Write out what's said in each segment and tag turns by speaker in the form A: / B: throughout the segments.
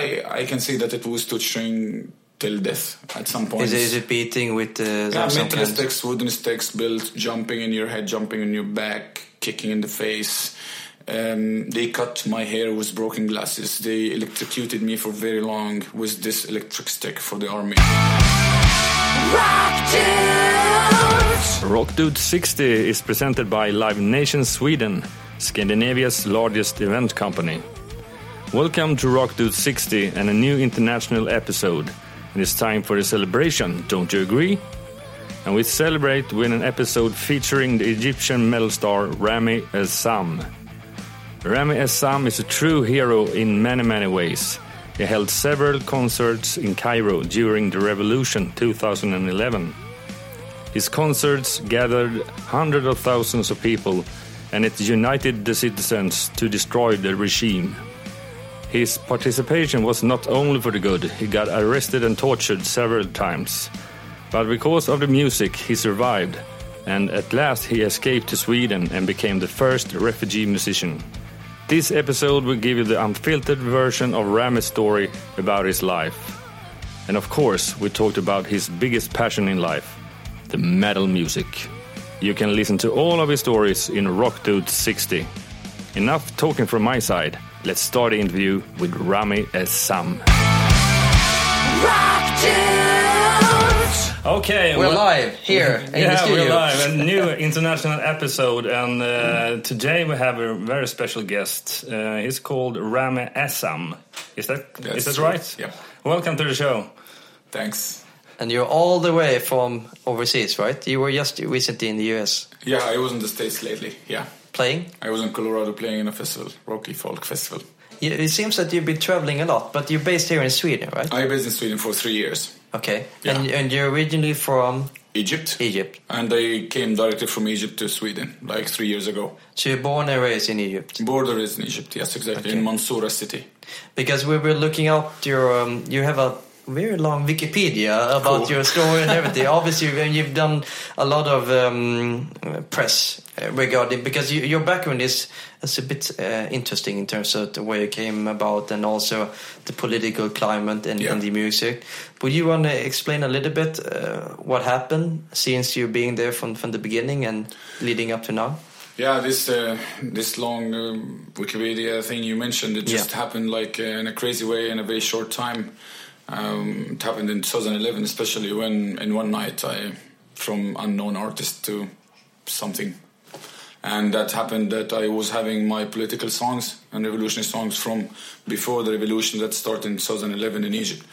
A: I I can say that it was torturing till death at some point.
B: Is it, is it beating with uh,
A: yeah,
B: some
A: metal
B: kind-
A: sticks, wooden sticks, built, jumping in your head, jumping in your back, kicking in the face. Um, they cut my hair with broken glasses. They electrocuted me for very long with this electric stick for the army.
C: Rock Dude 60 is presented by Live Nation Sweden, Scandinavia's largest event company. Welcome to Rock Dude 60 and a new international episode. And it's time for a celebration, don't you agree? And we celebrate with an episode featuring the Egyptian metal star Rami Essam. Rami Essam is a true hero in many, many ways. He held several concerts in Cairo during the revolution 2011. His concerts gathered hundreds of thousands of people and it united the citizens to destroy the regime. His participation was not only for the good, he got arrested and tortured several times. But because of the music, he survived, and at last he escaped to Sweden and became the first refugee musician. This episode will give you the unfiltered version of Rami's story about his life. And of course, we talked about his biggest passion in life the metal music. You can listen to all of his stories in Rock Dude 60. Enough talking from my side. Let's start the interview with Rami Essam. Okay,
B: We're
C: well-
B: live here in the
C: yeah,
B: studio.
C: we're live. A new international episode, and uh, today we have a very special guest. Uh, he's called Rami Essam. Is that is
A: That's
C: that right?
A: Yeah.
C: Welcome to the show.
A: Thanks.
B: And you're all the way from overseas, right? You were just recently in the US
A: Yeah, I was in the States lately. Yeah.
B: Playing.
A: I was in Colorado playing in a festival, Rocky Folk Festival.
B: You, it seems that you've been traveling a lot, but you're based here in Sweden, right?
A: I was in Sweden for three years.
B: Okay.
A: Yeah.
B: And, and you're originally from
A: Egypt.
B: Egypt.
A: And I came directly from Egypt to Sweden like three years ago.
B: So you're born and raised in Egypt.
A: Border is in Egypt, yes, exactly,
B: Okay.
A: in Mansoura city.
B: Because we were looking up your, um, you have a very long Wikipedia about
A: Cool.
B: your story and everything. Obviously, when you've done a lot of um, press regarding because you, your background is is a bit uh, interesting in terms of the way it came about and also the political climate and,
A: Yeah.
B: and the music. Would you want to explain a little bit uh, what happened since you being there from from the beginning and leading up to now?
A: Yeah, this uh, this long um, Wikipedia thing you mentioned, it just
B: Yeah.
A: happened like uh, in a crazy way in a very short time. Um, it happened in 2011, especially when in one night I, from unknown artist to something, and that happened that I was having my political songs and revolutionary songs from before the revolution that started in 2011 in Egypt.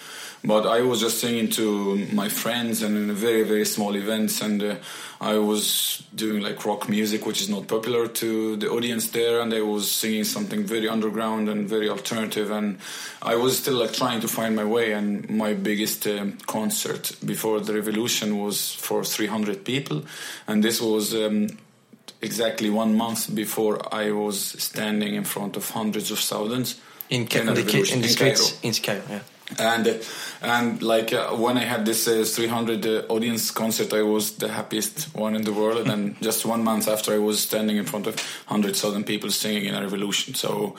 A: But I was just singing to my friends and in very very small events, and uh, I was doing like rock music, which is not popular to the audience there, and I was singing something very underground and very alternative, and I was still like trying to find my way. And my biggest um, concert before the revolution was for 300 people, and this was. Um, exactly one month before I was standing in front of hundreds of thousands
B: In, Ca-
A: in
B: in the, in the
A: in
B: streets
A: Cairo.
B: in Cairo, yeah.
A: And and like uh, when I had this uh, 300 uh, audience concert, I was the happiest one in the world. and just one month after, I was standing in front of hundred thousand people singing in a revolution. So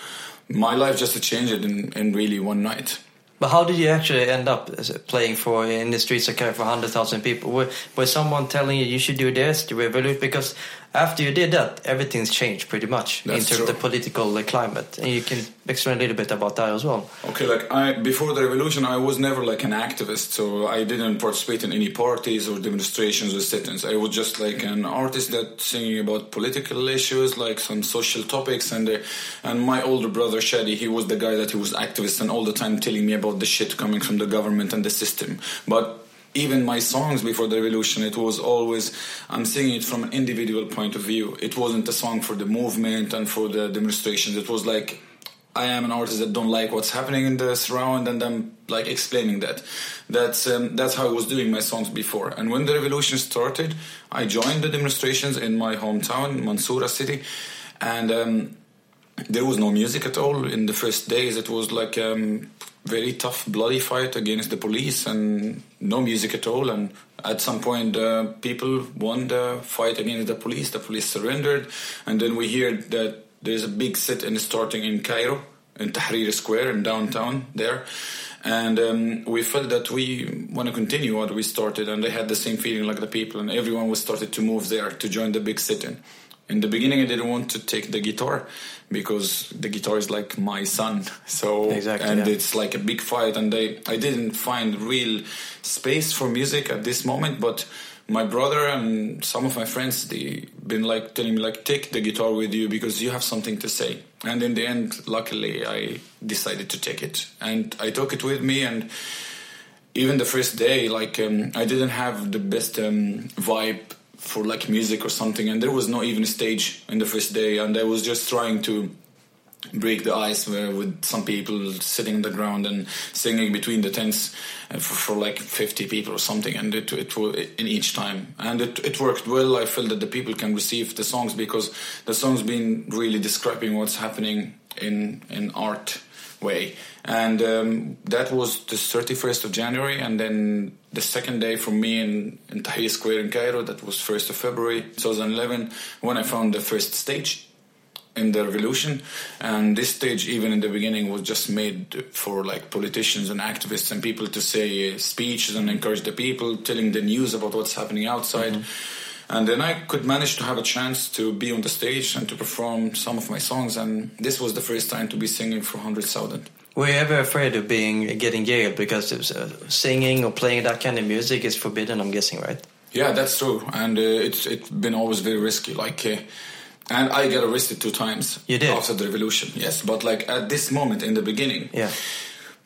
A: my life just changed in, in really one night.
B: But how did you actually end up playing for in the streets of Cairo for hundred thousand people? Were, was someone telling you you should do this to revolute? Because after you did that, everything's changed pretty much in
A: That's
B: terms of the political climate. And you can explain a little bit about that as well.
A: Okay, like I before the revolution, I was never like an activist, so I didn't participate in any parties or demonstrations or sit-ins. I was just like an artist that singing about political issues, like some social topics, and uh, and my older brother Shadi, he was the guy that he was activist and all the time telling me about the shit coming from the government and the system, but. Even my songs before the revolution, it was always I'm singing it from an individual point of view. It wasn't a song for the movement and for the demonstrations. It was like I am an artist that don't like what's happening in the surround, and I'm like explaining that. That's um, that's how I was doing my songs before. And when the revolution started, I joined the demonstrations in my hometown, Mansoura city, and um, there was no music at all in the first days. It was like um, very tough, bloody fight against the police, and no music at all. And at some point, uh, people won the fight against the police. The police surrendered, and then we hear that there's a big sit-in starting in Cairo in Tahrir Square in downtown there. And um, we felt that we want to continue what we started, and they had the same feeling like the people, and everyone was started to move there to join the big sit-in. In the beginning, I didn't want to take the guitar because the guitar is like my son. So
B: Exactly,
A: and
B: yeah.
A: it's like a big fight, and they I didn't find real space for music at this moment, but my brother and some of my friends they been like telling me like take the guitar with you because you have something to say and in the end luckily i decided to take it and i took it with me and even the first day like um, i didn't have the best um, vibe for like music or something and there was no even a stage in the first day and i was just trying to break the ice with some people sitting on the ground and singing between the tents uh, for, for like 50 people or something and it, it in each time. And it, it worked well. I felt that the people can receive the songs because the songs been really describing what's happening in in art way. And um, that was the 31st of january and then the second day for me in, in tahrir square in cairo that was 1st of february 2011 when i found the first stage in the revolution. And this stage even in the beginning was just made for like politicians and activists and people to say speeches and encourage the people telling the news about what's happening outside and then i could manage to have a chance to be on the stage and to perform some of my songs and this was the first time to be singing for 100000
B: Were you ever afraid of being getting jailed because it was, uh, singing or playing that kind of music is forbidden? I'm guessing, right?
A: Yeah, that's true, and uh, it's it's been always very risky. Like, uh, and I got arrested two times.
B: You did?
A: after the revolution. Yes, but like at this moment in the beginning,
B: Yeah.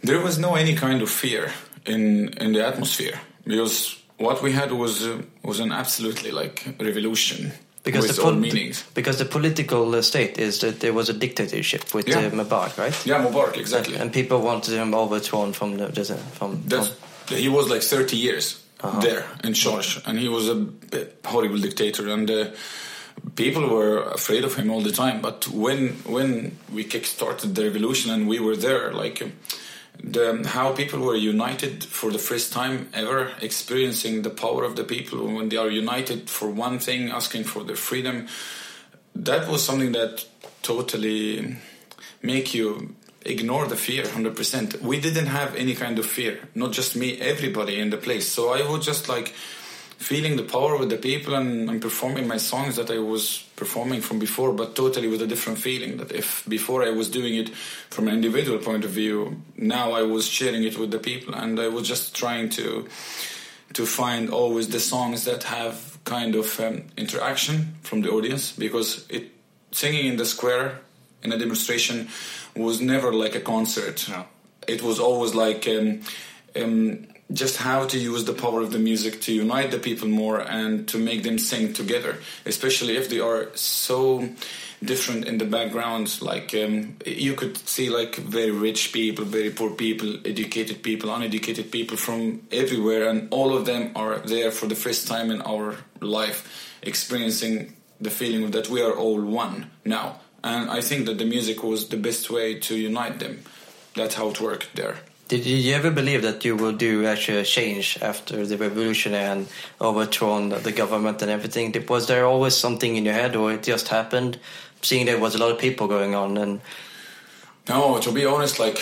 A: there was no any kind of fear in in the atmosphere because what we had was uh, was an absolutely like revolution
B: Because
A: with
B: the
A: all meanings.
B: because the political uh, state is that there was a dictatorship with
A: Yeah.
B: uh, Mubarak, right?
A: Yeah, Mubarak exactly.
B: And people wanted him overthrown from the from.
A: That's,
B: from
A: he was like 30 years
B: Uh-huh.
A: there in charge, and he was a horrible dictator, and uh, people were afraid of him all the time. But when when we kick-started the revolution and we were there, like the how people were united for the first time ever, experiencing the power of the people when they are united for one thing, asking for their freedom, that was something that totally make you ignore the fear 100% we didn't have any kind of fear not just me everybody in the place. So i was just like feeling the power with the people and, and performing my songs that i was performing from before but totally with a different feeling that if before i was doing it from an individual point of view now i was sharing it with the people and i was just trying to to find always the songs that have kind of um, interaction from the audience because it singing in the square in a demonstration was never like a concert.
C: No.
A: It was always like um, um, just how to use the power of the music to unite the people more and to make them sing together, especially if they are so different in the backgrounds. Like um, you could see like very rich people, very poor people, educated people, uneducated people from everywhere, and all of them are there for the first time in our life, experiencing the feeling that we are all one now. And I think that the music was the best way to unite them. That's how it worked there.
B: Did you ever believe that you will do actually a change after the revolution and overthrown the government and everything? Was there always something in your head, or it just happened? Seeing there was a lot of people going on, and
A: No, to be honest, like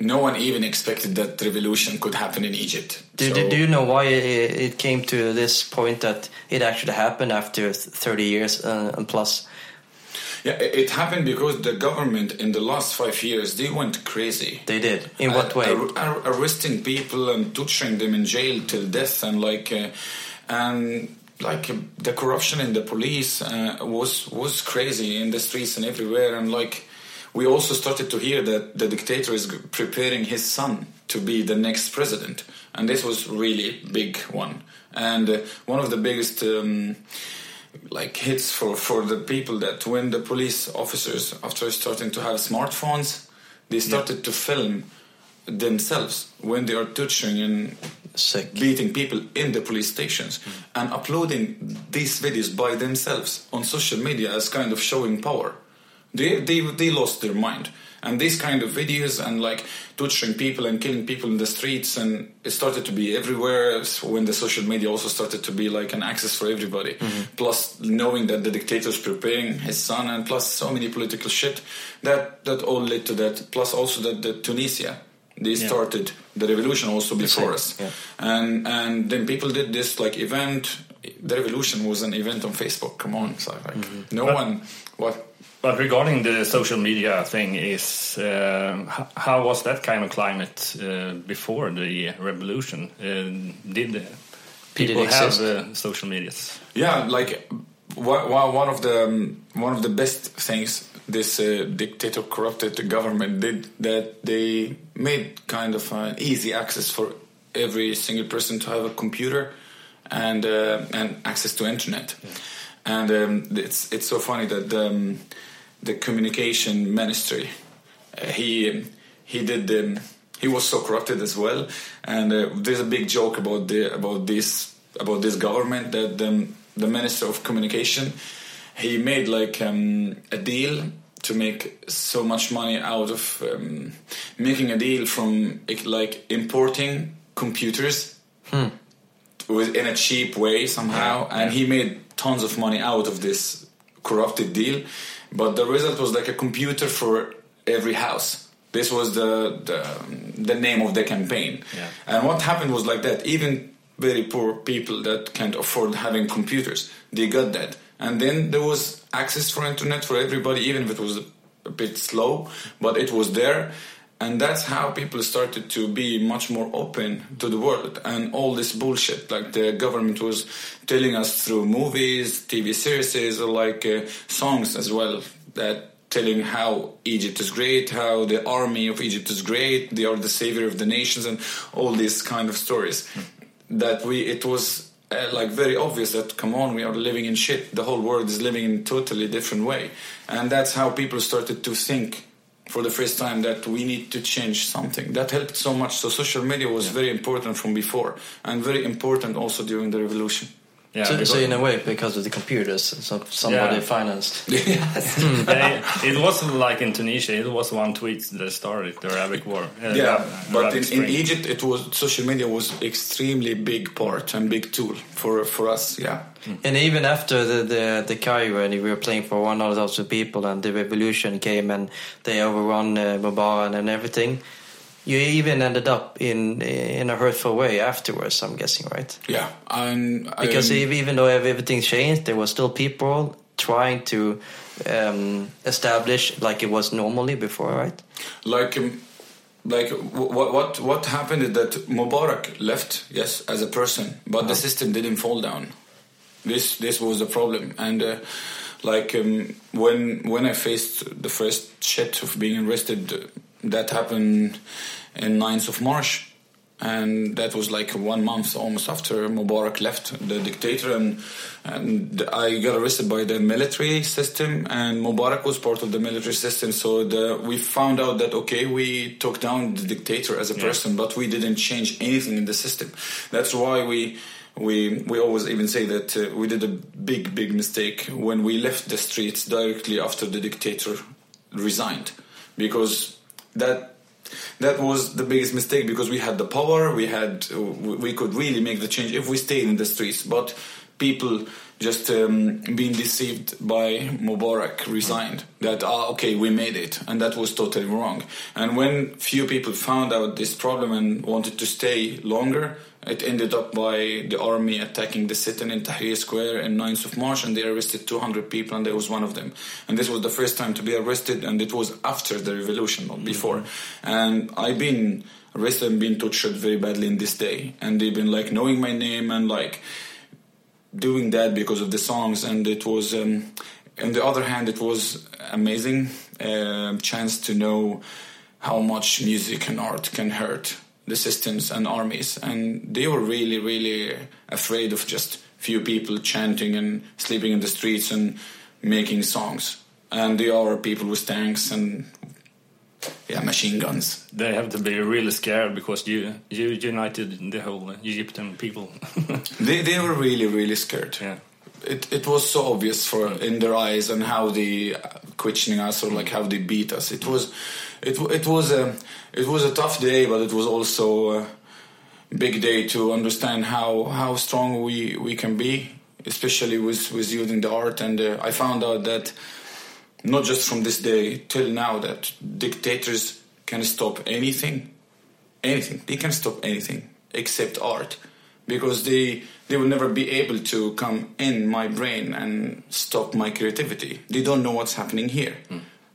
A: no one even expected that revolution could happen in Egypt.
B: do,
A: So-
B: do, you know why it, it came to this point that it actually happened after 30 years uh, and plus?
A: Yeah, it happened because the government in the last five years they went crazy.
B: They did. In what
A: Uh,
B: way?
A: ar- ar- arresting people and torturing them in jail till death, and like, uh, and like uh, the corruption in the police uh, was was crazy in the streets and everywhere, and like we also started to hear that the dictator is preparing his son to be the next president, and this was really big one, and uh, one of the biggest. Um, like hits for for the people that when the police officers after starting to have smartphones they started to film themselves when they are touching and
B: Sick.
A: beating people in the police stations hmm. and uploading these videos by themselves on social media as kind of showing power. They they, they lost their mind And these kind of videos and like torturing people and killing people in the streets, and it started to be everywhere. So when the social media also started to be like an access for everybody. Mm-hmm. Plus knowing that the dictator dictator's preparing his son, and plus so many political shit, that that all led to that. Plus also that the Tunisia they
C: Yeah.
A: started the revolution also before us
B: yeah.
A: and and then people did this like event the revolution was an event on facebook come on so like mm-hmm. no
C: But-
A: one what
C: But regarding the social media thing, is uh, how was that kind of climate uh, before the revolution? Uh, did people have uh, social medias?
A: yeah like wha- wha- one of the um, one of the best things this uh, dictator corrupted the government did that they made kind of an easy access for every single person to have a computer and uh, and access to internet and um, it's it's so funny that um, the communication ministry. Uh, he he did um, he was so corrupted as well. And uh, there's a big joke about the about this about this government that um, the minister of communication he made like um, a deal to make so much money out of um, making a deal from like importing computers with in a cheap way somehow, and he made tons of money out of this corrupted deal. But the result was like a computer for every house. This was the the, the name of the campaign.
C: Yeah.
A: And what happened was like that. Even very poor people that can't afford having computers, they got that. And then there was access for internet for everybody, even if it was a bit slow, but it was there. And that's how people started to be much more open to the world and all this bullshit. Like the government was telling us through movies, TV series, or like uh, songs as well, that telling how Egypt is great, how the army of Egypt is great, they are the savior of the nations, and all these kind of stories. That we, it was uh, like very obvious that come on, we are living in shit. The whole world is living in totally different way, and that's how people started to think for the first time that we need to change something. That helped so much. So social media was very important from before, and very important also during the revolution.
C: Yeah,
B: so, so in a way, because of the computers, so somebody
C: Yeah.
B: financed.
C: Yeah, it wasn't like in Tunisia. It was one tweet that started the Arabic War. uh,
A: yeah,
C: Arab-
A: but
C: Arabic
A: in, in Egypt, it was social media was extremely big part and big tool for for us. Yeah,
B: And even after the the, the Cairo, and we were playing for one of those people, and the revolution came, and they overrun uh, Mubarak and everything. You even ended up in in a hurtful way afterwards. I'm guessing, right?
A: yeah, and
B: Because
A: um,
B: ev- even though everything changed, there were still people trying to um, establish like it was normally before, right?
A: like um, like what what what happened is that Mubarak left yes as a person but the system didn't fall down this this was the problem and uh, like um, when when I faced the first shit of being arrested that happened in 9th of March and that was like one month almost after Mubarak left the dictator and and I got arrested by the military system and Mubarak was part of the military system so the, we found out that okay we took down the dictator as a person but we didn't change anything in the system. That's why we we we always even say that uh, we did a big big mistake when we left the streets directly after the dictator resigned because that that was the biggest mistake because we had the power we had we could really make the change if we stayed in the streets. But people just um, being deceived by Mubarak resigned. That ah okay we made it. And that was totally wrong. And when few people found out this problem and wanted to stay longer it ended up by the army attacking the sit-in in Tahrir Square in 9th of March and they arrested 200 people and I was one of them. And this was the first time to be arrested and it was after the revolution, not before. And I've been arrested and been tortured very badly in this day. And they've been like knowing my name and like doing that because of the songs and it was um, on the other hand it was amazing uh, chance to know how much music and art can hurt the systems and armies and they were really really afraid of just few people chanting and sleeping in the streets and making songs and they are people with tanks and yeah machine guns
C: They have to be really scared because you you united the whole Egyptian people.
A: they, they were really really scared
C: yeah.
A: it, it was so obvious for in their eyes and how they uh, questioning us or like how they beat us it was it it was a it was a tough day, but it was also a big day to understand how how strong we we can be, especially with with using the art. And uh, I found out that not just from this day till now that dictators can stop anything, anything. They can stop anything except art, because they they will never be able to come in my brain and stop my creativity. They don't know what's happening here,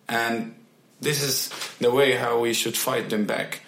A: and this is the way how we should fight them back.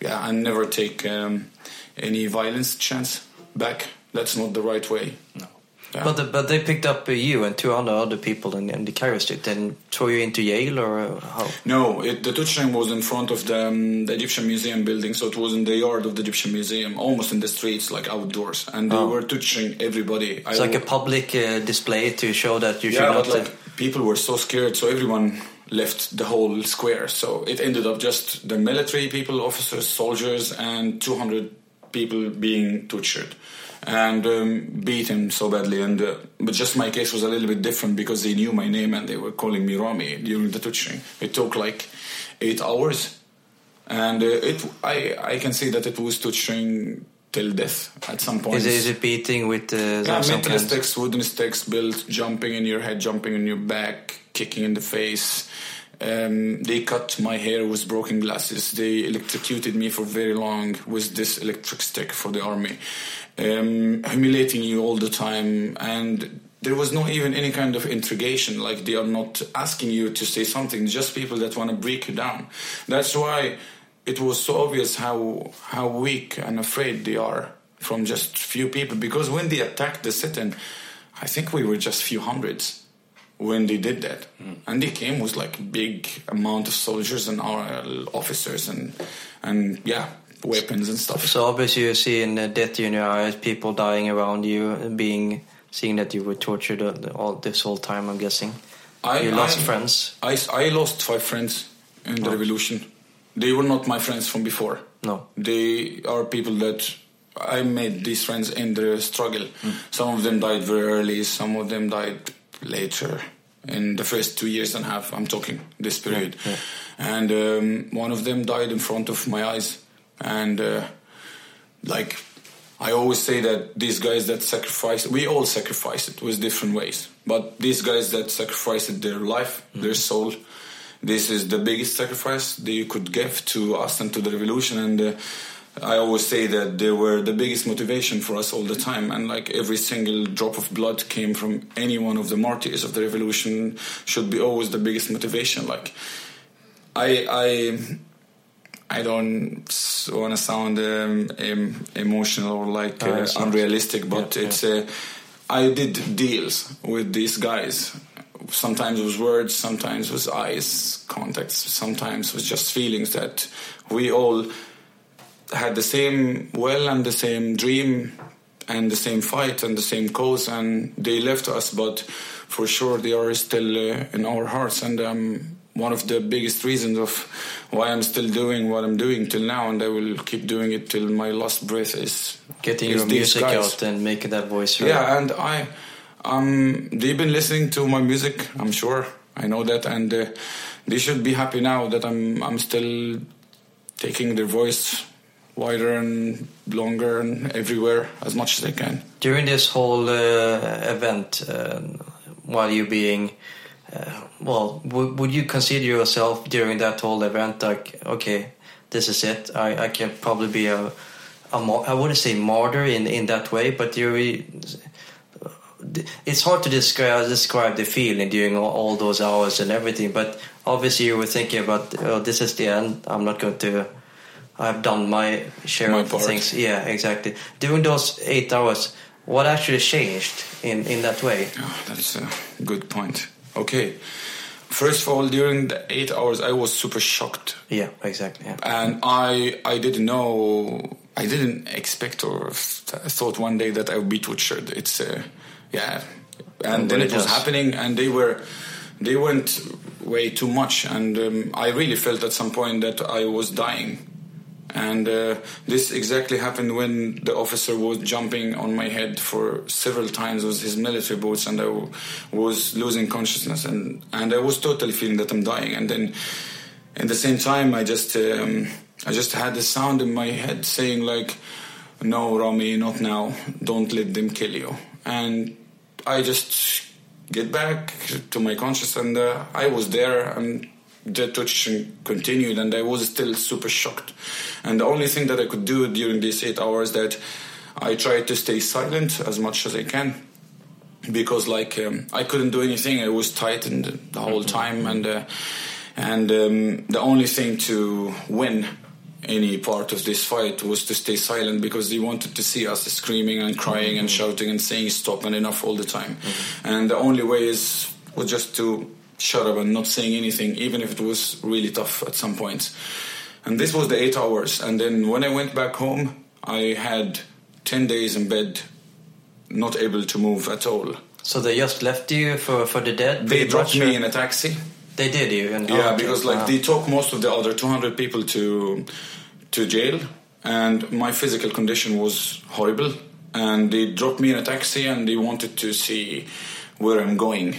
A: Yeah, and never take um, any violence chance back. That's not the right way.
C: No.
A: Yeah.
B: But the, but they picked up uh, you and 200 other people in, in the Cairo Street and throw you into jail or uh, how?
A: No, it, the touching was in front of the, um, the Egyptian Museum building, so it was in the yard of the Egyptian Museum, almost in the streets, like outdoors, and they
B: Oh.
A: were touching everybody.
B: It's like a public uh, display to show that you should not.
A: but like people were so scared, so everyone left the whole square. So it ended up just the military people, officers, soldiers, and 200 people being tortured and um, beaten so badly. And uh, but just my case was a little bit different because they knew my name and they were calling me Rami during the torturing. It took like eight hours, and uh, it I I can say that it was torturing till death at some point.
B: is, it, is it beating with uh,
A: Yeah, mental sticks, wooden sticks, built, jumping in your head, jumping in your back, kicking in the face. Um, they cut my hair with broken glasses. They electrocuted me for very long with this electric stick for the army, um, humiliating you all the time. And there was not even any kind of interrogation. Like they are not asking you to say something. Just people that want to break you down. That's why it was so obvious how how weak and afraid they are from just few people. Because when they attacked the sit-in, I think we were just few hundreds when they did that, and they came with like a big amount of soldiers and our officers and and yeah weapons and stuff.
B: So obviously you're seeing uh, death in your eyes, people dying around you, being seeing that you were tortured all, this whole time. I'm guessing
A: I,
B: you lost
A: I-
B: friends.
A: I, I lost five friends in the revolution. They were not my friends from before.
B: No,
A: They are people that I made these friends in the struggle. Some of them died very early, some of them died later. In the first two years and a half, I'm talking this period.
B: yeah.
A: And um, one of them died in front of my eyes. And uh, like, I always say that these guys that sacrifice, we all sacrifice it with different ways. But these guys that sacrificed their life, their soul, this is the biggest sacrifice that you could give to us and to the revolution. And uh, I always say that they were the biggest motivation for us all the time. And like every single drop of blood came from any one of the martyrs of the revolution should be always the biggest motivation. Like I, I, I don't want to sound um, um, emotional or like
B: No,
A: uh, unrealistic, but
B: Yeah,
A: it's. Uh, I did deals with these guys. Sometimes with words, sometimes with eyes contacts, sometimes with just feelings that we all had the same well and the same dream and the same fight and the same cause and they left us but for sure they are still uh, in our hearts and um, one of the biggest reasons of why I'm still doing what I'm doing till now and I will keep doing it till my last breath is
B: getting
A: is
B: your music
A: guys.
B: out and making that voice.
A: Yeah, and I, um, they've been listening to my music. I'm sure I know that, and uh, they should be happy now that I'm I'm still taking their voice wider and longer and everywhere as much as I can.
B: During this whole uh, event, uh, while you being, uh, well, would you consider yourself during that whole event like, okay, this is it. I, I can probably be a, a I wouldn't say martyr in in that way, but you. It's hard to describe describe the feeling during all, all those hours and everything. But obviously, you were thinking about, oh, this is the end. I'm not going to. I've done my share
A: My
B: of
A: part.
B: things. Yeah, exactly. During those eight hours, what actually changed in in that way?
A: Oh, that's a good point. Okay, first of all, during the eight hours, I was super shocked
B: Yeah, exactly. Yeah.
A: and I I didn't know I didn't expect or th- thought one day that I would be tortured. It's uh, yeah, and then it was happening, and they were they went way too much, and um, I really felt at some point that I was dying. And uh, this exactly happened when the officer was jumping on my head for several times with his military boots, and I w- was losing consciousness, and, and I was totally feeling that I'm dying. And then in the same time, I just um, I just had the sound in my head saying like, "No, Rami, not now. Don't let them kill you." And I just get back to my conscious, and uh, I was there, and the torture continued, and I was still super shocked. And the only thing that I could do during these eight hours that I tried to stay silent as much as I can because like um, I couldn't do anything. I was tightened the whole time, and uh, and um, the only thing to win any part of this fight was to stay silent because they wanted to see us screaming and crying and shouting and saying stop and enough all the time. And the only way is was just to shut up and not saying anything, even if it was really tough at some points. And this was the eight hours. And then when I went back home, I had ten days in bed, not able to move at all.
B: So they just left you for, for the dead?
A: They dropped me in a taxi.
B: They did you? And,
A: Yeah,
B: oh,
A: because like
B: Wow.
A: they took most of the other 200 people to to jail, and my physical condition was horrible. And they dropped me in a taxi, and they wanted to see where I'm going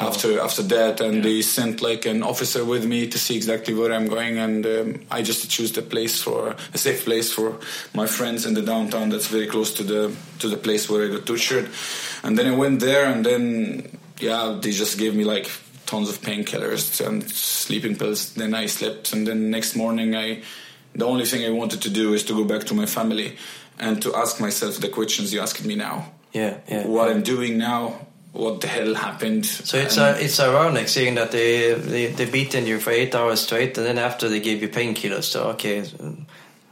A: after after that. And they sent like an officer with me to see exactly where I'm going. And um, I just choose the place for a safe place for my friends in the downtown. That's very close to the to the place where I got tortured. And then I went there, and then yeah, they just gave me like tons of painkillers and sleeping pills. Then I slept, and then next morning, I the only thing I wanted to do is to go back to my family and to ask myself the questions you asked me now.
B: Yeah, yeah.
A: What I'm doing now? What the hell happened?
B: So it's uh, it's ironic seeing that they they they beaten you for eight hours straight, and then after they gave you painkillers. So okay,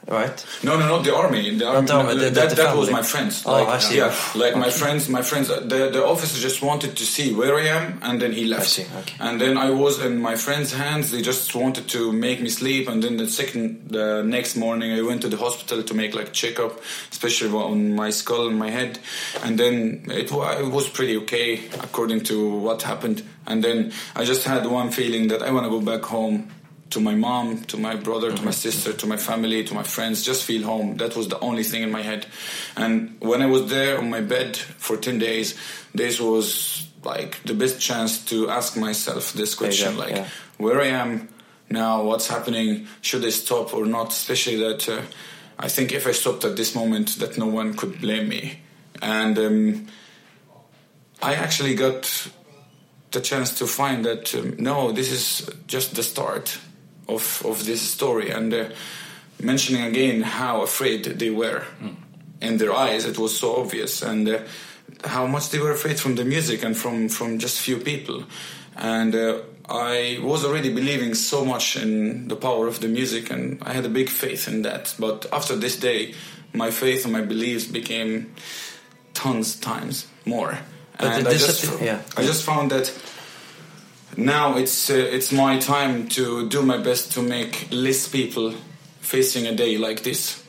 B: right?
A: No, no, not the army. The army no,
B: the-
A: that,
B: the
A: that was my friends.
B: Oh,
A: like,
B: I see.
A: Yeah, like my friends, my friends. The the officer just wanted to see where I am, and then he left.
B: I see, okay.
A: And then I was in my friends' hands. They just wanted to make me sleep, and then the second, the next morning, I went to the hospital to make like checkup, especially on my skull and my head, and then it, it was pretty okay according to what happened. And then I just had one feeling that I want to go back home to my mom, to my brother, to my sister, to my family, to my friends, just feel home. That was the only thing in my head. And when I was there on my bed for 10 days, this was like the best chance to ask myself this question
B: Exactly,
A: like,
B: yeah.
A: where I am now, what's happening, should I stop or not? Especially that uh, I think if I stopped at this moment, that no one could blame me. And um, I actually got the chance to find that um, no, this is just the start of of this story, and uh, mentioning again how afraid they were in their eyes, it was so obvious, and uh, how much they were afraid from the music and from from just few people, and. Uh, I was already believing so much in the power of the music, and I had a big faith in that. But after this day, my faith and my beliefs became tons times more.
B: But
A: and I just,
B: yeah.
A: I just found that now it's uh, it's my time to do my best to make less people facing a day like this.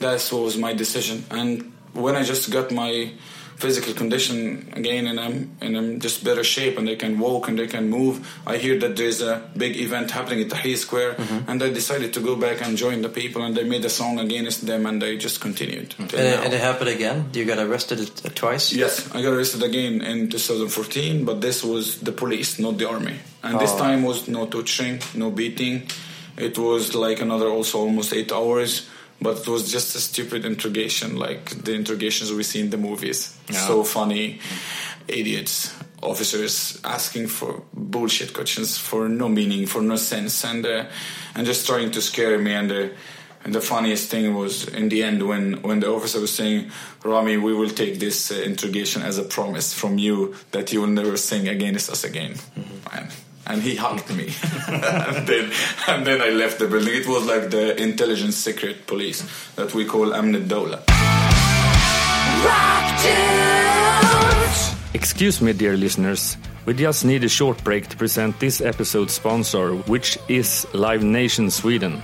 A: That was my decision, and when I just got my physical condition again and I'm in I'm just better shape and they can walk and they can move. I hear that there's a big event happening at Tahrir Square
B: Mm-hmm.
A: and I decided to go back and join the people and they made a song against them and they just continued.
B: And, and it happened again. You got arrested uh, twice.
A: Yes, I got arrested again in 2014, but this was the police, not the army. And this
B: Oh.
A: time was no touching, no beating. It was like another also almost eight hours, but it was just a stupid interrogation, like the interrogations we see in the movies.
C: Yeah.
A: So funny, idiots, officers asking for bullshit questions for no meaning, for no sense, and uh, and just trying to scare me. And uh, and the funniest thing was in the end when when the officer was saying, "Rami, we will take this uh, interrogation as a promise from you that you will never sing against us again." And, and he hugged me, and then and then I left the building. It was like the intelligence secret police that we call Amn Dawla.
C: Excuse me, dear listeners. We just need a short break to present this episode's sponsor, which is Live Nation Sweden.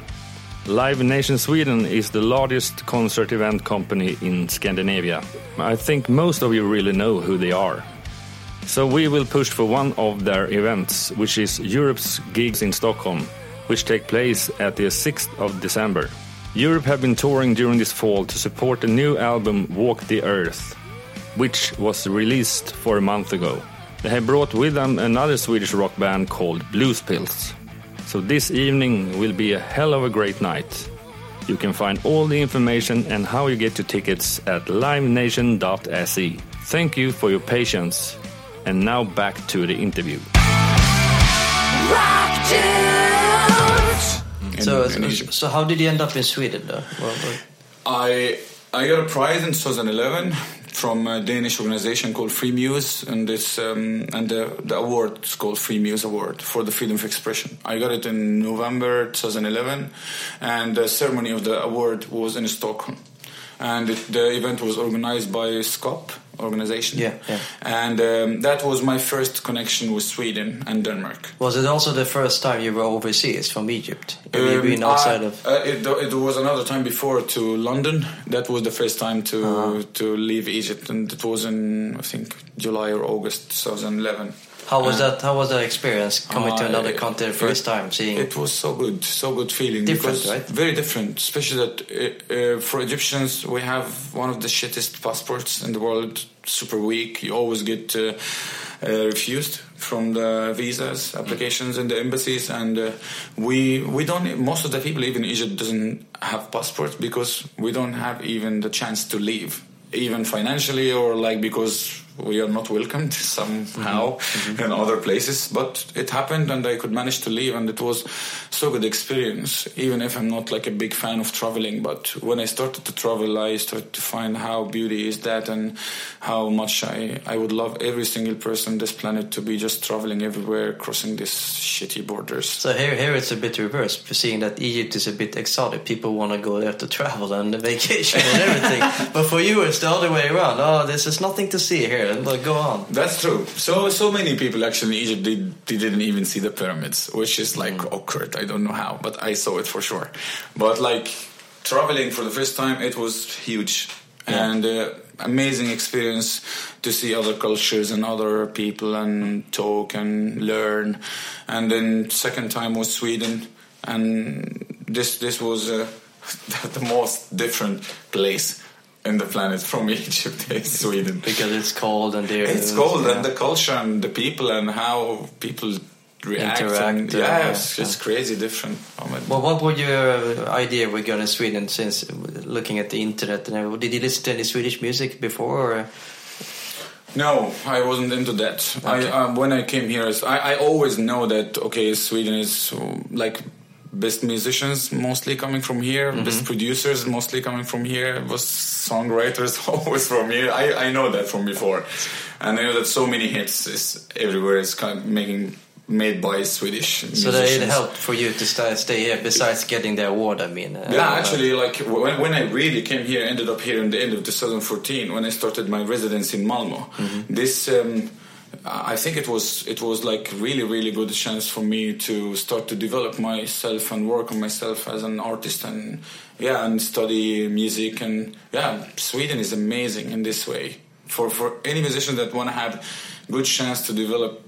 C: Live Nation Sweden is the largest concert event company in Scandinavia. I think most of you really know who they are. So we will push for one of their events, which is Europe's gigs in Stockholm, which take place at the 6th of December. Europe have been touring during this fall to support the new album Walk the Earth, which was released for a month ago. They have brought with them another Swedish rock band called Blues Pills. So this evening will be a hell of a great night. You can find all the information and how you get your tickets at livenation.se. Thank you for your patience. And now back to the interview.
B: So,
A: in- in
B: so, so how did you end up in Sweden though? Well, well,
A: I I got a prize in 2011 from a Danish organization called Freemuse, and it's um, and the the award is called Freemuse Award for the freedom of expression. I got it in November 2011, and the ceremony of the award was in Stockholm, and it, the event was organized by SCOP organization.
B: Yeah, yeah.
A: And um, that was my first connection with Sweden and Denmark.
B: was it also the first time you were overseas from Egypt? Have you
A: Um,
B: been outside
A: I-
B: of?
A: Uh, it, it was another time before to London. That was the first time to
B: Uh-huh.
A: to leave Egypt, and it was in I think July or August 2011.
B: How was
A: uh,
B: that? How was that experience coming to
A: Uh,
B: another country the first
A: it-
B: time, seeing?
A: It was so good, so good feeling.
B: Different, right?
A: Very different, especially that uh, uh, for Egyptians we have one of the shittest passports in the world. Super weak. You always get uh, uh, refused from the visas applications in the embassies, and uh, we we don't. Most of the people, even in Egypt, doesn't have passports because we don't have even the chance to leave, even financially or like because we are not welcomed somehow mm-hmm. in other places. But it happened, and I could manage to leave, and it was so good experience. Even if I'm not like a big fan of traveling, but when I started to travel, I started to find how beauty is that, and how much I I would love every single person on this planet to be just traveling everywhere, crossing these shitty borders.
B: So here, here it's a bit reversed. Seeing that Egypt is a bit exotic, people want to go there to travel and vacation and everything. but for you, it's the other way around. Oh, this is nothing to see here. But go on.
A: That's true. So so many people actually in Egypt they, they didn't even see the pyramids, which is like awkward. I don't know how, but I saw it for sure. But like traveling for the first time, it was huge and uh, amazing experience to see other cultures and other people and talk and learn. And then second time was Sweden, and this this was uh, the most different place in the planet from Egypt is Sweden.
B: Because it's cold and there.
A: It's cold and the culture and the people and how people react. and,
B: Interact,
A: yeah,
B: yeah,
A: it's, it's crazy different.
B: Well, what was your idea regarding Sweden? Since looking at the internet and did you listen to any Swedish music before? Or?
A: No, I wasn't into that. I
B: Okay.
A: um, when I came here, I, I always know that okay, Sweden is uh, like best musicians mostly coming from here,
B: Mm-hmm.
A: best producers mostly coming from here, was songwriters always from here. I, I know that from before, and I know that so many hits is everywhere is kind of making made by Swedish
B: So that it helped for you to stay, stay here. Besides getting the award, I mean. uh,
A: Yeah, actually, like when, when I really came here, ended up here in the end of 2014 when I started my residence in Malmo. This, um, I think it was it was like really really good chance for me to start to develop myself and work on myself as an artist and yeah and study music and yeah Sweden is amazing in this way for for any musician that want to have good chance to develop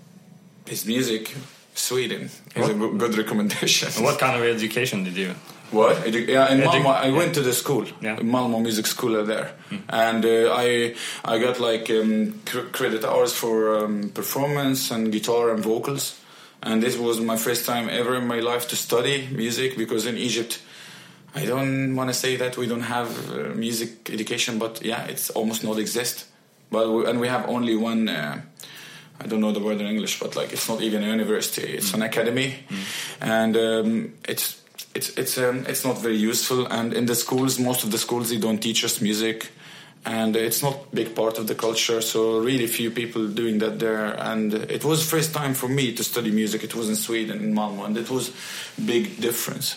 A: his music. Sweden is a good, recommendation.
C: What kind of education did you?
A: What? Edu- yeah, in
C: Edu-
A: Malmo, I went to the school,
C: Yeah.
A: Malmo Music School there, and uh, I I got like um, cr- credit hours for um, performance and guitar and vocals, and this was my first time ever in my life to study music because in Egypt. I don't want to say that we don't have uh, music education, but yeah, it's almost not exist. But we, and we have only one. Uh, I don't know the word in English, but like it's not even a university; it's an academy, and um, it's it's it's um, it's not very useful. And in the schools, most of the schools they don't teach us music, and it's not big part of the culture. So really few people doing that there. And it was first time for me to study music. It was in Sweden in Malmo, and it was big difference.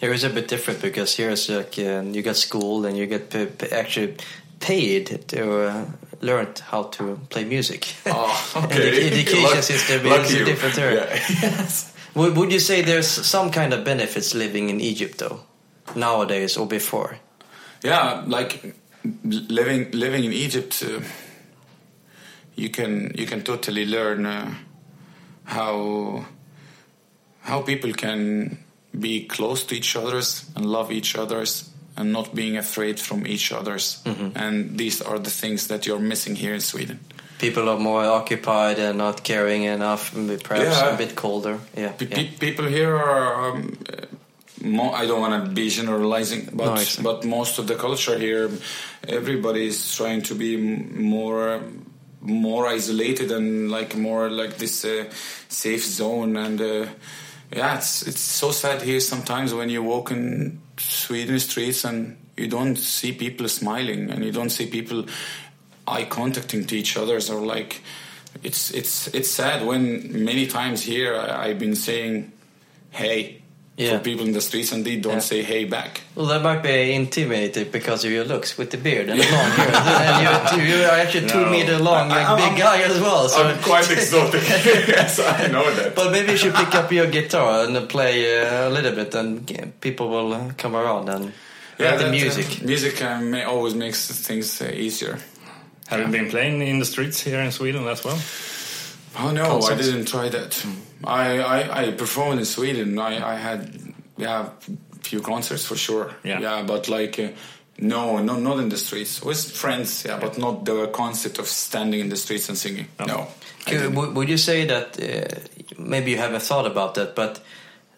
B: Here is a bit different because here is like um, you get school and you get p- p- actually paid to uh, learn how to play music.
A: Oh, okay.
B: the education
A: Luck-
B: system is
A: you.
B: different there.
A: Yeah.
B: Would, would you say there's some kind of benefits living in Egypt though, nowadays or before?
A: yeah like living living in egypt uh, you can you can totally learn uh, how how people can be close to each others and love each others and not being afraid from each others and these are the things that you're missing here in sweden
B: people are more occupied and not caring enough, perhaps
A: Yeah.
B: a bit colder. Yeah,
A: Pe-
B: yeah.
A: pe- people here are. Um, mo- I don't want to be generalizing, but
B: No,
A: but most of the culture here, everybody is trying to be more more isolated and like more like this uh, safe zone. And uh, yeah, it's it's so sad here sometimes when you walk in Sweden streets and you don't see people smiling and you don't see people eye contacting to each others or like it's it's it's sad when many times here I, I've been saying hey
B: Yeah.
A: for people in the streets and they don't
B: Yeah.
A: say hey back.
B: Well, that might be intimidated because of your looks with the beard and the long hair. and you, you are actually two
C: No.
B: meter long, like
A: I'm-
B: big guy as well. So
A: I'm quite exotic. yes, I know that.
B: But maybe you should pick up your guitar and play uh, a little bit, and g- people will uh, come around and yeah, the
A: that, uh,
B: music.
A: music uh, may, always makes things uh, easier.
C: Have you been playing in the streets here in Sweden as well?
A: Oh no,
B: Concerts.
A: I didn't try that. I, I, I performed in Sweden. I, I had yeah few concerts for sure.
C: Yeah.
A: yeah but like uh, no, no, not in the streets. With friends, yeah, but not the concept of standing in the streets and singing.
C: Oh.
A: No.
B: Could- would would you say that uh, maybe you haven't thought about that, but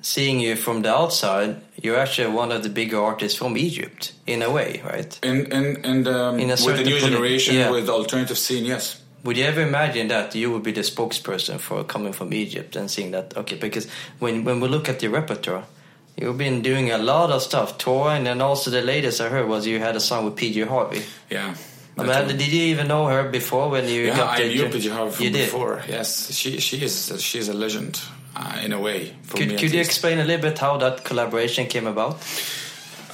B: seeing you from the outside, you're actually one of the bigger artists from Egypt in a way, right?
A: And and and um,
B: In a
A: with the new generation,
B: yeah.
A: with the alternative scene, yes.
B: Would you ever imagine that you would be the spokesperson for coming from Egypt and seeing that? Okay, because when when we look at your repertoire, you've been doing a lot of stuff, touring, and also the latest I heard was you had a song with PJ Harvey.
A: Yeah.
B: I mean, did you even know her before when you
A: yeah,
B: got
A: I knew PJ Harvey from
B: You did.
A: before. Yes, she she is she's a legend uh, in a way. For
B: Could,
A: me
B: could you explain a little bit how that collaboration came about?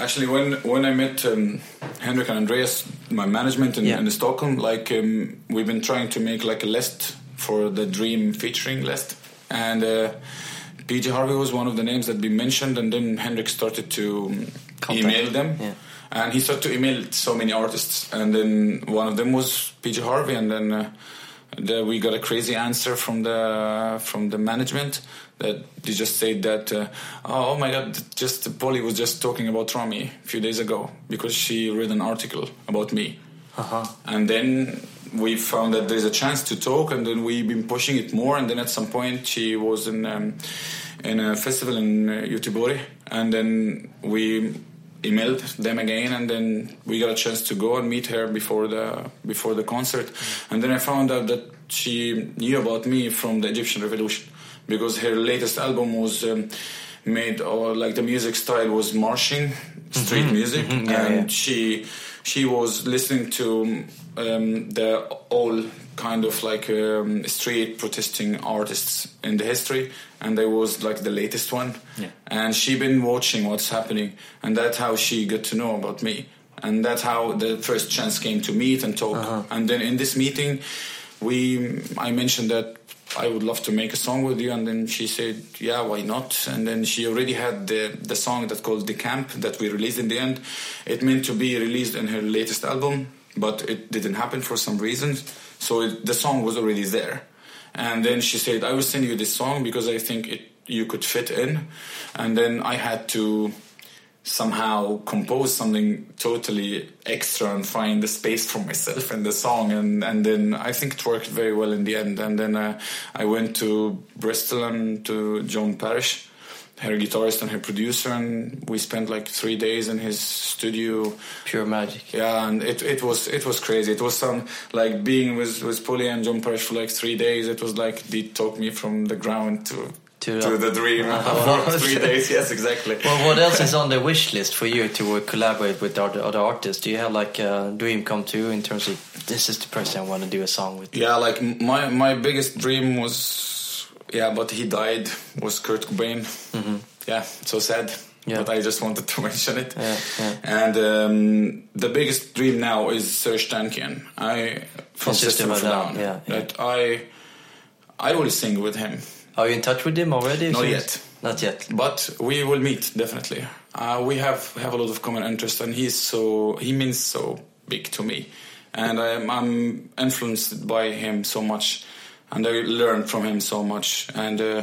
A: Actually, when when I met um, Henrik and Andreas, my management in,
B: Yeah.
A: in Stockholm, like um, we've been trying to make like a list for the Dream featuring list, and uh, PJ Harvey was one of the names that been mentioned, and then Henrik started to um,
B: Contact.
A: email them.
B: Yeah.
A: And he started to email so many artists, and then one of them was PJ Harvey, and then uh, the, we got a crazy answer from the from the management that they just said that uh, oh, oh my god, just Polly was just talking about Rami a few days ago because she read an article about me,
B: Uh-huh.
A: and then we found that there's a chance to talk, and then we've been pushing it more, and then at some point she was in um, in a festival in uh, Göteborg, and then we emailed them again and then we got a chance to go and meet her before the before the concert. And then I found out that she knew about me from the Egyptian Revolution because her latest album was um, made or like the music style was marching street music.
B: Mhm, yeah,
A: and
B: yeah.
A: she she was listening to um, the all kind of like um, street protesting artists in the history and there was like the latest one.
C: Yeah.
A: and she been watching what's happening and that's how she got to know about me. And that's how the first chance came to meet and talk.
B: Uh-huh.
A: and then in this meeting we i mentioned that i would love to make a song with you and then she said yeah why not? And then she already had the the song that called the camp that we released in the end. It meant to be released in her latest album but it didn't happen for some reasons so it, the song was already there and then she said, I will send you this song because I think it you could fit in. And then I had to somehow compose something totally extra and find the space for myself in the song. And, and then I think it worked very well in the end. And then uh, I went to Bristol and to John Parish, her guitarist and her producer, and we spent like three days in his studio
B: Pure magic.
A: yeah, and it, it was it was crazy. It was some like being with with Polly and John Parish for like three days. It was like they took me from the ground to
B: To
A: to,
B: the-
A: dream for three days. Yes, exactly.
B: Well, what else is on the wish list for you to uh, collaborate with other, other artists? Do you have like a dream come true in terms of this is the person I want to do a song with?
A: Yeah, like my my biggest dream was yeah, but he died was Kurt Cobain. Yeah, so sad.
B: Mm-hmm. Yeah.
A: But I just wanted to mention it.
B: Yeah, yeah.
A: And um, the biggest dream now is Serj Tankian. I from
B: System
A: System of
B: of
A: a
B: a
A: Down.
B: Yeah.
A: That I I will sing with him.
B: Are you in touch with him already?
A: Not yet.
B: Not yet.
A: but we will meet definitely. Uh, we have have a lot of common interest, and he's so he means so big to me, and I'm, I'm influenced by him so much, and I learned from him so much. And uh,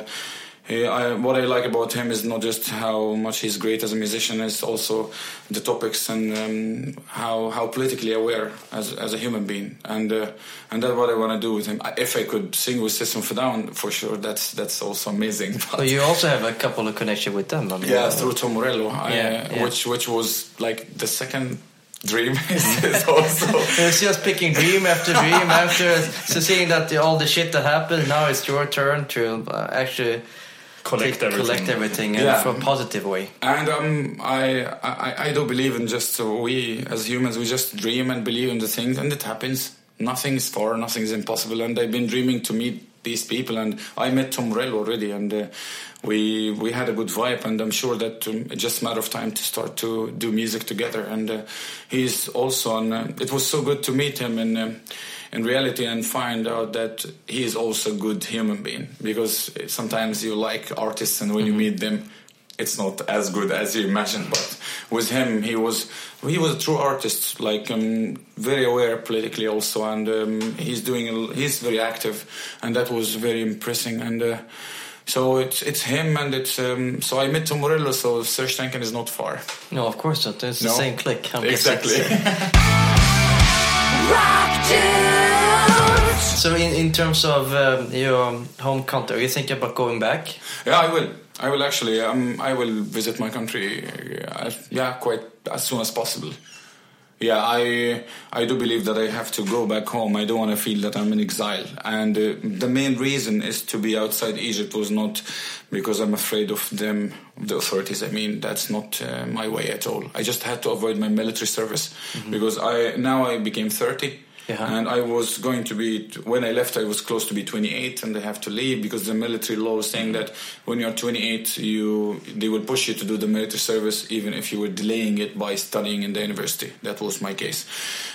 A: he, I, what I like about him is not just how much he's great as a musician, it's also the topics and um, how how politically aware as as a human being, and uh, and that's what I want to do with him. If I could sing with System for Down, for sure, that's that's also amazing. But-
B: But you also have a couple of connection with them. I mean,
A: yeah,
B: uh,
A: through Tom Morello,
B: Yeah,
A: uh,
B: yeah.
A: which which was like the second dream is, is also.
B: It's just picking dream after dream after so seeing that the, all the shit that happened now it's your turn to uh, actually
C: Collect everything.
B: collect everything in
A: Yeah.
B: a positive way.
A: And um, I, I I do believe in just we as humans we just dream and believe in the things and it happens. Nothing is far, nothing is impossible. And I've been dreaming to meet these people. And I met Tom Morello already, and uh, we we had a good vibe. And I'm sure that um, it's just a matter of time to start to do music together. And uh, he's also on. Uh, it was so good to meet him in. um in reality, and find out that he is also a good human being because sometimes you like artists, and when you meet them, it's not as good as you imagined. But with him, he was he was a true artist, like um, very aware politically also, and um, he's doing he's very active, and that was very impressing. And uh, so it's it's him, and it's um, so I met Tom Morello, so Serj Tankian is not far.
B: No, of course not. It's
A: No.
B: the same click. I'm
A: Exactly.
B: guessing.
D: Rock dudes.
B: So in, in terms of um, your home country, are you thinking about going back?
A: Yeah, I will. I will actually. Um, I will visit my country. Uh, yeah, quite as soon as possible. Yeah, I I do believe that I have to go back home. I don't want to feel that I'm in exile. And uh, the main reason is to be outside Egypt was not because I'm afraid of them, the authorities. I mean, that's not uh, my way at all. I just had to avoid my military service because I now I became 30.
B: Yeah.
A: And I was going to be when I left. I was close to be 28, and I have to leave because the military law is saying that when you're 28, you they will push you to do the military service even if you were delaying it by studying in the university. That was my case,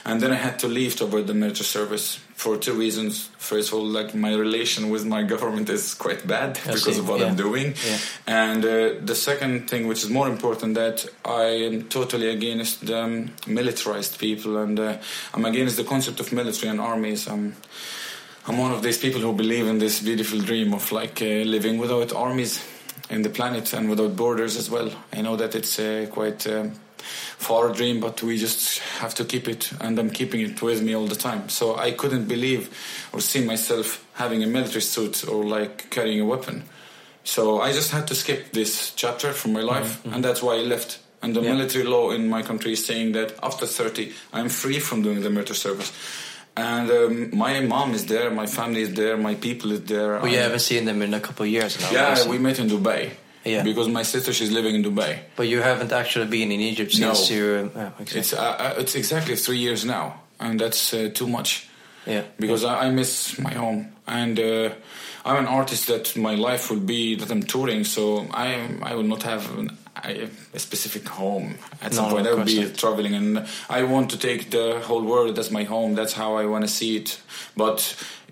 A: and then I had to leave to avoid the military service for two reasons. First of all, like my relation with my government is quite bad
B: I
A: because
B: see,
A: of what
B: yeah.
A: I'm doing,
B: Yeah.
A: and uh, the second thing, which is more important, that I am totally against the um, militarized people, and uh, I'm against the concept of military and armies. I'm, I'm one of these people who believe in this beautiful dream of like uh, living without armies in the planet and without borders as well. I know that it's uh, quite um far dream, but we just have to keep it, and I'm keeping it with me all the time. So I couldn't believe or see myself having a military suit or like carrying a weapon. So I just had to skip this chapter from my life, and that's why I left. And the
B: Yeah.
A: military law in my country is saying that after 30, I'm free from doing the military service. And um, my mom is there, my family is there, my people is there.
B: Well, you haven't seen them in a couple of years now.
A: yeah, we met in Dubai.
B: Yeah.
A: Because my sister, she's living in Dubai.
B: But you haven't actually been in Egypt
A: No.
B: since you. Uh, okay.
A: It's uh, uh, it's exactly three years now, and that's uh, too much.
B: yeah.
A: because I, I miss my home and uh, I'm an artist that my life will be that I'm touring so I I will not have an, I, a specific home at some
B: No,
A: point
B: of
A: I will be
B: not.
A: traveling and I want to take the whole world as my home that's how I want to see it but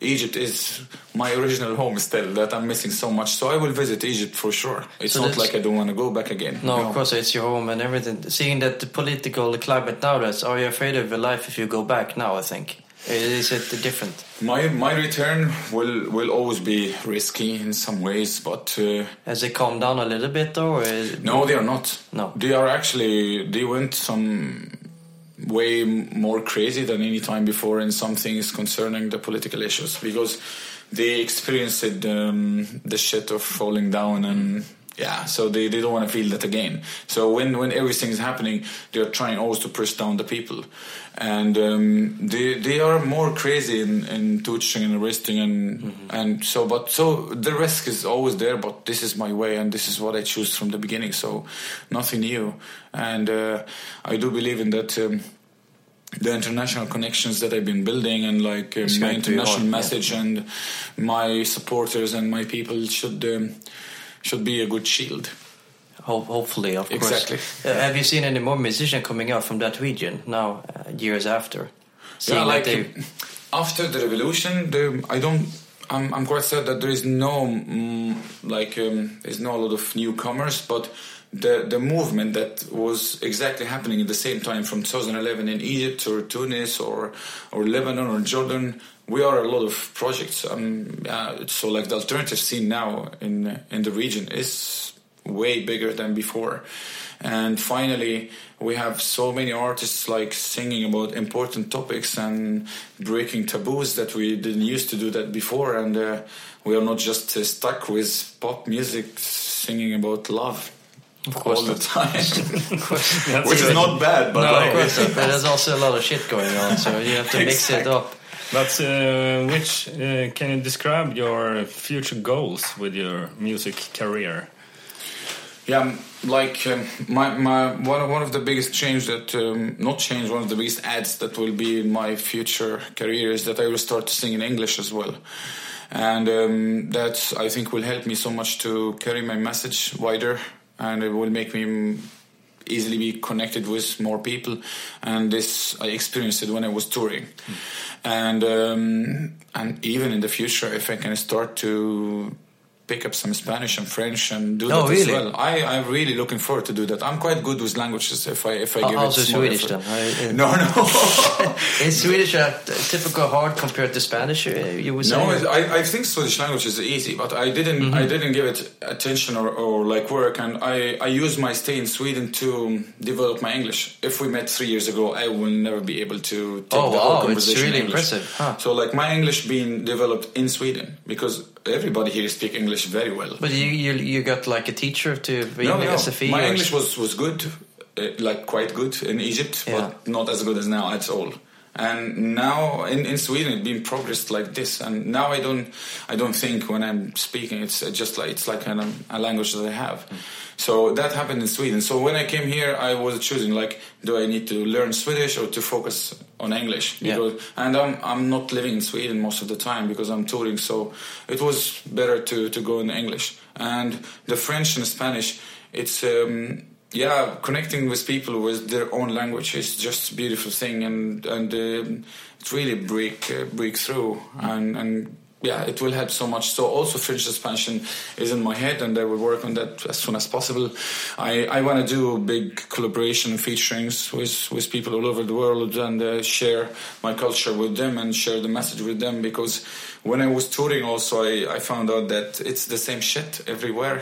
A: Egypt is my original home still that I'm missing so much so I will visit Egypt for sure it's
B: So
A: not like I don't want to go back again
B: No, of course it's your home and everything. Seeing that the political climate now, nowadays, are you afraid of your life if you go back now? I think is it different?
A: my my return will will always be risky in some ways but uh,
B: Has it calmed down a little bit though? Or is
A: No, they are not.
B: No.
A: they are actually they went some way more crazy than any time before in some things concerning the political issues because they experienced um, the shit of falling down and yeah so they, they don't want to feel that again. So when when everything is happening they are trying always to push down the people. And um, they they are more crazy in, in torturing and arresting and and so but so the risk is always there but this is my way and this is what I choose from the beginning so nothing new. And uh, I do believe in that um, the international connections that I've been building and like um, my
B: going to be
A: international
B: hard, yeah.
A: message and my supporters and my people should um, should be a good shield.
B: Ho- hopefully, of course.
A: Exactly.
B: Uh, have you seen any more musicians coming out from that region now, uh, years after? Seeing
A: yeah, like
B: they-
A: after the revolution, the, I don't. I'm, I'm quite sad that there is no mm, like um, there's no a lot of newcomers, but the the movement that was exactly happening at the same time from 2011 in Egypt or Tunis or or Lebanon or Jordan. We are a lot of projects. Um, yeah, so like the alternative scene now in in the region is way bigger than before. And finally, we have so many artists like singing about important topics and breaking taboos that we didn't used to do that before. And uh, we are not just uh, stuck with pop music singing about love
B: course
A: all the time,
C: That's
A: which is not bad. But
C: No,
A: like,
B: Of course not, but there's also a lot of shit going on, so you have to mix it up.
C: But uh, which uh, can you describe your future goals with your music career?
A: Yeah, um, like um, my my one of, one of the biggest change that um, not change one of the biggest ads that will be in my future career is that I will start to sing in English as well, and um, that I think will help me so much to carry my message wider, and it will make me mm, easily be connected with more people, and this I experienced it when I was touring, and um, and even in the future if I can start to pick up some Spanish and French and do
B: Oh,
A: that as well. I, I'm really looking forward to do that. I'm quite good with languages if I if I
B: How-
A: give
B: how's
A: it
B: the
A: small
B: Swedish
A: effort.
B: then? I- uh,
A: No, no.
B: Is Swedish a typical hard compared to Spanish? uh, You would say?
A: No, I, I think Swedish language is easy, but I didn't
B: Mm-hmm.
A: I didn't give it attention or, or like work, and I I used my stay in Sweden to develop my English. If we met three years ago, I will never be able to take
B: Oh,
A: the whole
B: wow, it's
A: conversation
B: really
A: in
B: impressive, huh.
A: So like my English being developed in Sweden because everybody here speak English very well.
B: But you, you you got like a teacher to be
A: no,
B: in
A: no.
B: SFI?
A: My English was was good, uh, like quite good in Egypt,
B: Yeah.
A: but not as good as now at all. And now in, in Sweden, it's been progressed like this. And now I don't I don't think when I'm speaking, it's just like it's like an, a language that I have. So that happened in Sweden. So when I came here, I was choosing like, do I need to learn Swedish or to focus on English?
B: Yeah.
A: And I'm I'm not living in Sweden most of the time because I'm touring. So it was better to to go in English. And the French and Spanish, it's um, yeah, connecting with people with their own language is just a beautiful thing, and and um, it really break uh, break through and and. Yeah, it will help so much. So also French expansion is in my head, and I will work on that as soon as possible. I, I want to do big collaboration and featurings with with people all over the world and uh, share my culture with them and share the message with them because when I was touring, also I, I found out that it's the same shit everywhere.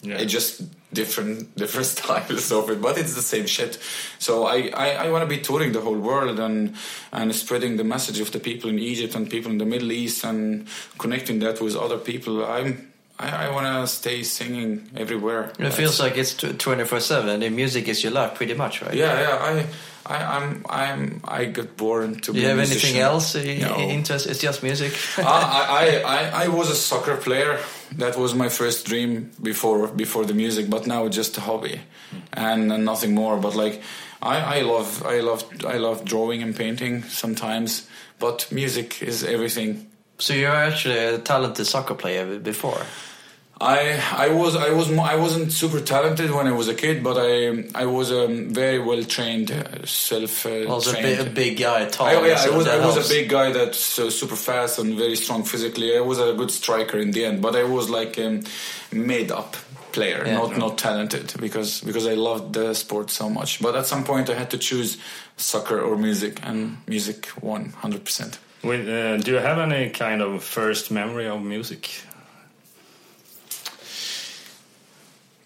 C: Yeah.
A: It just different different styles of it, but it's the same shit. So I, I, I want to be touring the whole world and and spreading the message of the people in Egypt and people in the Middle East and connecting that with other people. I'm I, I want to stay singing everywhere.
B: It feels like it's twenty four seven, and the music is your life, pretty much, right?
A: yeah, yeah. I, I, I'm, I'm, I got born to
B: Do you have
A: musician.
B: anything else uh,
A: No.
B: interest? It's just music.
A: I, I, I, I was a soccer player. That was my first dream before before the music, but now it's just a hobby, and, and nothing more. But like, I, I love I love I love drawing and painting sometimes, but music is everything.
B: So you're actually a talented soccer player before.
A: I I was I was I wasn't super talented when I was a kid, but I I was a very well trained, uh, self uh,
B: Also, a,
A: trained.
B: big, a big guy, tall.
A: I, yeah, I was I was a big guy that's uh, super fast and very strong physically. I was a good striker in the end, but I was like um, made up player,
B: Yeah.
A: not not talented because because I loved the sport so much. But at some point I had to choose soccer or music, and music won hundred percent.
C: With, uh, do you have any kind of first memory of music?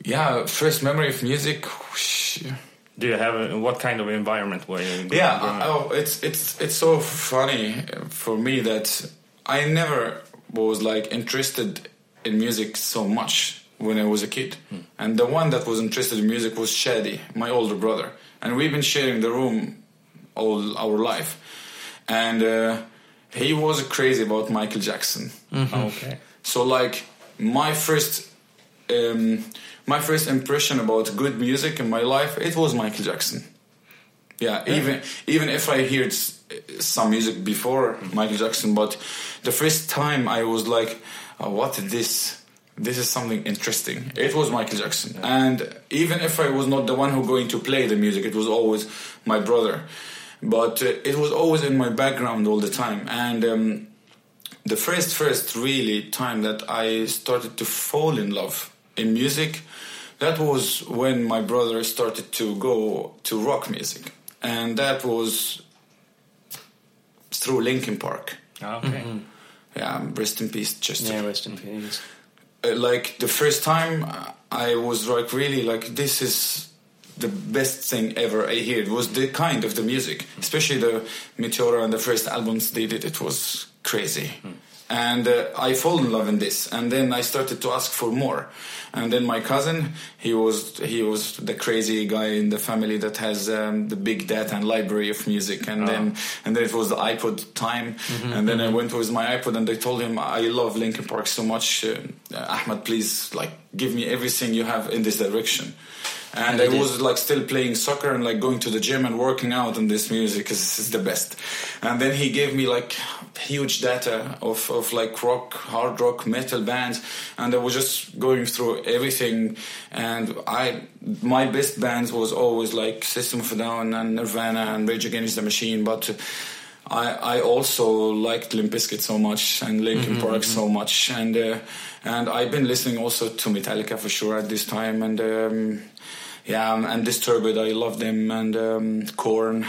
A: Yeah, first memory of music.
C: Do you have a, what kind of environment were you?
A: Yeah, oh, it's it's it's so funny for me that I never was like interested in music so much when I was a kid, and the one that was interested in music was Shadi, my older brother, and we've been sharing the room all our life, and uh, he was crazy about Michael Jackson. Mm-hmm. Oh.
C: Okay.
A: So like my first um, my first impression about good music in my life it was Michael Jackson. Yeah, even even if I heard some music before mm-hmm. Michael Jackson, but the first time I was like, oh, "What is this? This is something interesting." Mm-hmm. It was Michael Jackson, and even if I was not the one who going to play the music, it was always my brother. But uh, it was always in my background all the time, and. Um, the first first really time that I started to fall in love in music that was when my brother started to go to rock music, and that was through Linkin Park.
C: Okay.
A: Yeah, rest in peace, Chester.
B: Yeah, rest in peace.
A: Uh, like the first time uh, I was like really like this is the best thing ever I heard was the kind of the music, especially the Meteora and the first albums they did. It was crazy, and uh, I fall in love in this. And then I started to ask for more. And then my cousin, he was he was the crazy guy in the family that has um, the big data and library of music. And then and then it was the iPod time. and then I went with my iPod and I told him I love Linkin Park so much. Uh, Ahmed, please like give me everything you have in this direction. And I was like still playing soccer and like going to the gym and working out on this music because the best. And then he gave me like huge data of, of like rock, hard rock, metal bands, and I was just going through everything. And I, my best bands was always like System of a Down and Nirvana and Rage Against the Machine, but. I, I also liked Limp Bizkit so much and Linkin Park so much, and uh, and I've been listening also to Metallica for sure at this time, and um, yeah, and Disturbed, I love them, and um, Korn.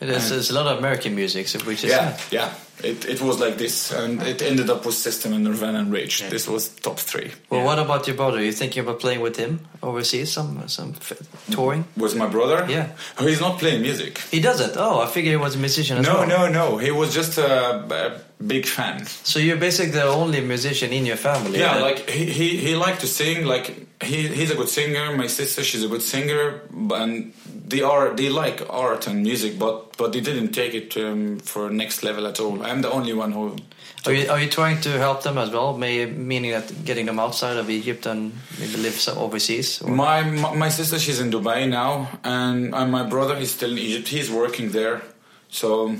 B: There's, there's a lot of American music, so which is
A: Yeah, yeah. It, it was like this, and it ended up with System and Nirvana and Rage. This was top three.
B: Well, what about your brother? Are you thinking about playing with him overseas, some some f- touring?
A: Was my brother?
B: Yeah.
A: Oh, he's not playing music.
B: He does it. Oh, I figured he was a musician as
A: No,
B: well.
A: no, no. He was just a, a big fan.
B: So you're basically the only musician in your family.
A: Yeah, like he, he, he liked to sing. Like he he's a good singer. My sister, she's a good singer, but- and they are they like art and music, but but they didn't take it um, for next level at all. I'm the only one who.
B: Are you, are you trying to help them as well? May, meaning that getting them outside of Egypt and maybe live overseas? Or?
A: My my my sister, she's in Dubai now, and, and my brother, he's still in Egypt. He's working there, so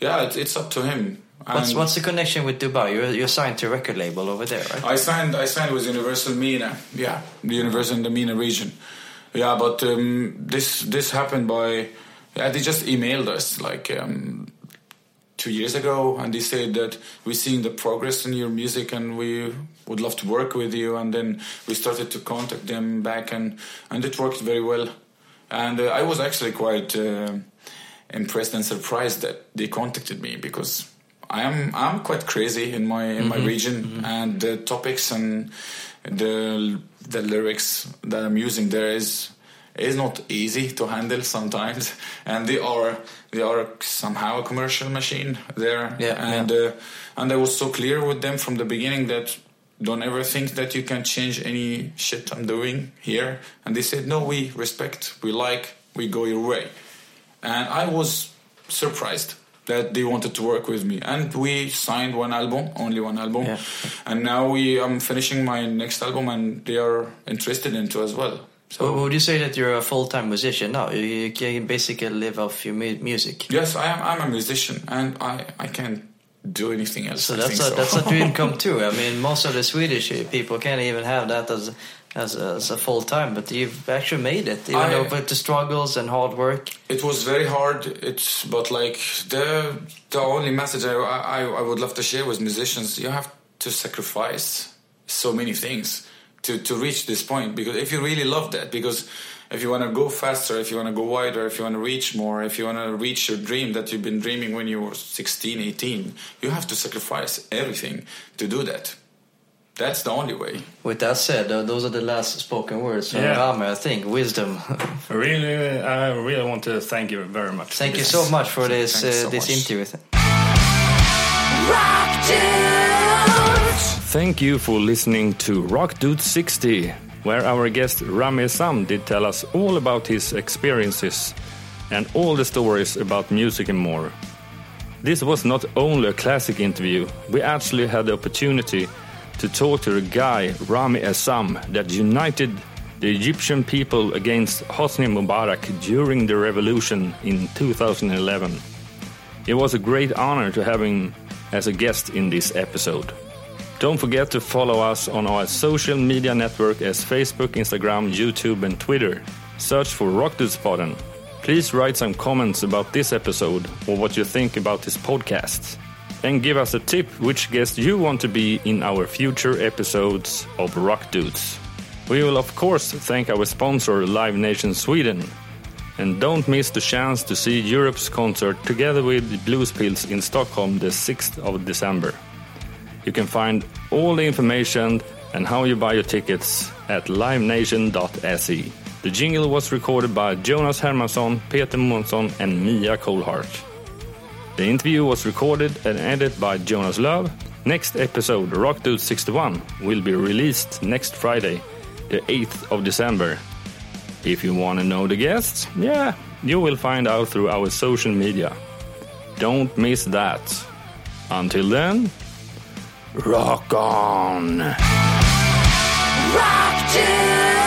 A: yeah, it's, it's up to him.
B: What's what's the connection with Dubai? You're, you're signed to a record label over there, right?
A: I signed. I signed with Universal MENA. Yeah, the Universal in the MENA region. Yeah, but um, this this happened by. Yeah, they just emailed us like um, two years ago, and they said that we're seeing the progress in your music, and we would love to work with you. And then we started to contact them back, and and it worked very well. And uh, I was actually quite uh, impressed and surprised that they contacted me because I am I'm quite crazy in my in my region and the topics and the the lyrics that I'm using there is is not easy to handle sometimes. And they are they are somehow a commercial machine there.
B: Yeah,
A: and Uh, and I was so clear with them from the beginning that don't ever think that you can change any shit I'm doing here. And they said no we respect we like we go your way. And I was surprised that they wanted to work with me and we signed one album only one album
B: Yeah.
A: and now we I'm finishing my next album and they are interested into as well so
B: Well, would you say that you're a full-time musician now? You- You can basically live off your mu- music.
A: yes I am I'm a musician and I I can't do anything else
B: So
A: I
B: that's a, that's a dream come true. I mean, most of the Swedish people can't even have that as as a, as a full time, but you've actually made it, even
A: I-
B: though with the struggles and hard work.
A: It was very hard. It's but like the the only message I, I I would love to share with musicians: you have to sacrifice so many things to to reach this point. Because if you really love that, because if you want to go faster, if you want to go wider, if you want to reach more, if you want to reach your dream that you've been dreaming when you were 16, 18, you have to sacrifice everything to do that. That's the only way.
B: With that said, uh, those are the last spoken words from
C: Yeah.
B: Rami, I think. Wisdom.
C: Really, I really want to thank you very much.
B: Thank you
C: This-
B: so much for this
A: Thanks
B: uh,
A: so
B: this
A: much.
B: interview.
D: Rock dudes.
C: Thank you for listening to Rock Dude 60, where our guest Rami Essam did tell us all about his experiences and all the stories about music and more. This was not only a classic interview, we actually had the opportunity to talk to the guy Rami Essam that united the Egyptian people against Hosni Mubarak during the revolution in 2011. It was a great honor to have him as a guest in this episode. Don't forget to follow us on our social media network as Facebook, Instagram, YouTube, and Twitter. Search for Rockdudespodden. Please write some comments about this episode or what you think about this podcast. And give us a tip which guest you want to be in our future episodes of Rock Dudes. We will, of course, thank our sponsor, Live Nation Sweden. And don't miss the chance to see Europe's concert together with Blues Pills in Stockholm the 6th of December. You can find all the information and how you buy your tickets at livenation.se. The jingle was recorded by Jonas Hermansson, Peter Månsson, and Mia Colhart. The interview was recorded and edited by Jonas Löv. Next episode, Rock Dude 61, will be released next Friday, the 8th of December. If you want to know the guests, yeah, you will find out through our social media. Don't miss that. Until then, rock on!
D: Rock to